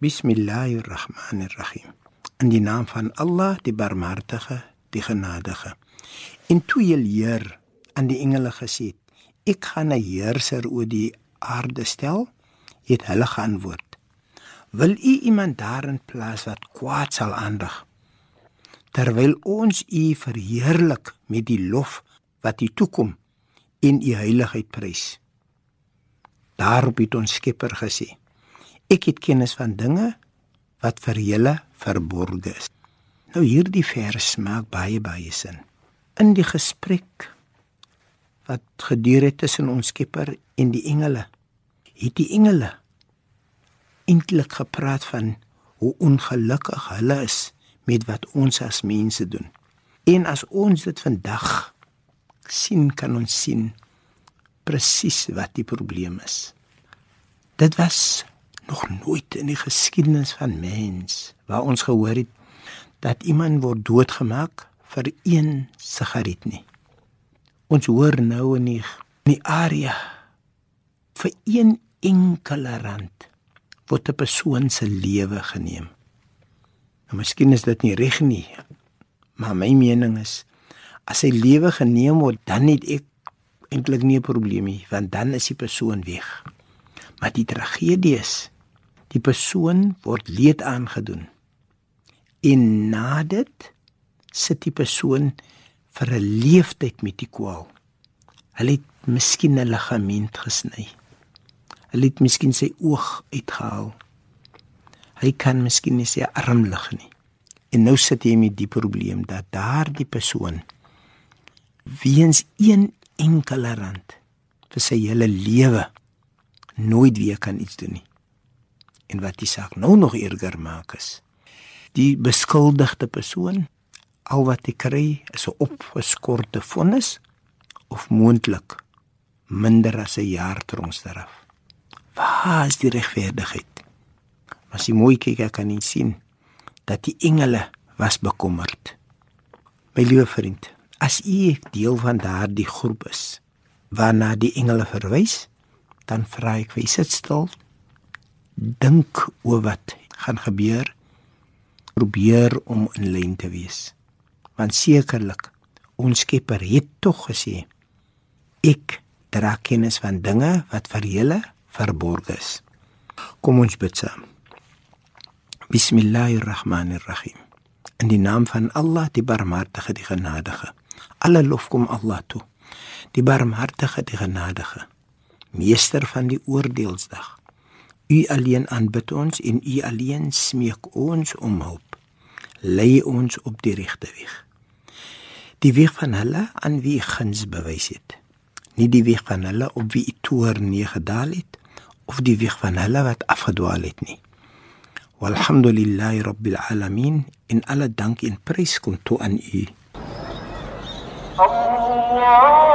Bismillahirrahmanirrahim. In die naam van Allah, die Barmhartige, die Genadige. En toe jy leer aan die engele gesê, ek gaan 'n heerser oor die aarde stel, het hulle geantwoord: Wil u iemand daarin plaas wat kwaad sal aandig? terwyl ons U verheerlik met die lof wat U toekom en U heiligheid prys. Daarop het ons Skepper gesê: Ek het kennis van dinge wat vir julle verborge is. Nou hierdie vers maak baie baie sin. In die gesprek wat geduur het tussen ons Skepper en die engele, het die engele eintlik gepraat van hoe ongelukkig hulle is met wat ons as mense doen. En as ons dit vandag sien, kan ons sien presies wat die probleem is. Dit was nog nooit in die geskiedenis van mens waar ons gehoor het dat iemand word doodgemaak vir een sigaret nie. Ons hoor nou in die, in die area vir een enkele rand word 'n persoon se lewe geneem. Nou miskien is dit nie reg nie. Maar my mening is as sy lewe geneem word, dan het ek eintlik nie 'n probleem nie, want dan is die persoon weg. Maar die tragedie is die persoon word leed aangedoen. En na dit sit die persoon vir 'n leeftyd met die kwaal. Hulle het miskien 'n ligament gesny. Hulle het miskien sy oog uitgehaal hy kan miskien nie sy arm lig nie. En nou sit hy met die probleem dat daardie persoon weens een enkele rand vir sy hele lewe nooit weer kan iets doen nie. En wat die saak nou nog erger maak is die beskuldigde persoon al wat hy kry is 'n opgeskorte vonnis of moontlik minder as 'n jaar tronkstraf. Waar is die regverdigheid? As jy mooi kyk, kan jy sien dat die engele was bekommerd. My liewe vriend, as u deel van daardie groep is waarna die engele verwys, dan vra ek vir sit stil. Dink oor wat gaan gebeur. Probeer om in lyn te wees. Want sekerlik ons Skepper het tog gesê ek dra kennis van dinge wat vir julle verborg is. Kom ons bid saam. Bismillahirrahmanirrahim. In die naam van Allah, die Barmhartige, die Genadige. Alle lof kom Allah toe. Die Barmhartige, die Genadige. Meester van die oordeelsdag. U alleen aanbid ons en U alleen smeek ons om hulp. Lei ons op die regte weg. Die weg van hulle aan wie U guns bewys het. Nie die weg van hulle op wie U toorn neergedaal het of die weg van hulle wat afgedwaal het nie. Walhamdulillahi rabbil alamin. In alle dank en prys kom toe aan U. Allah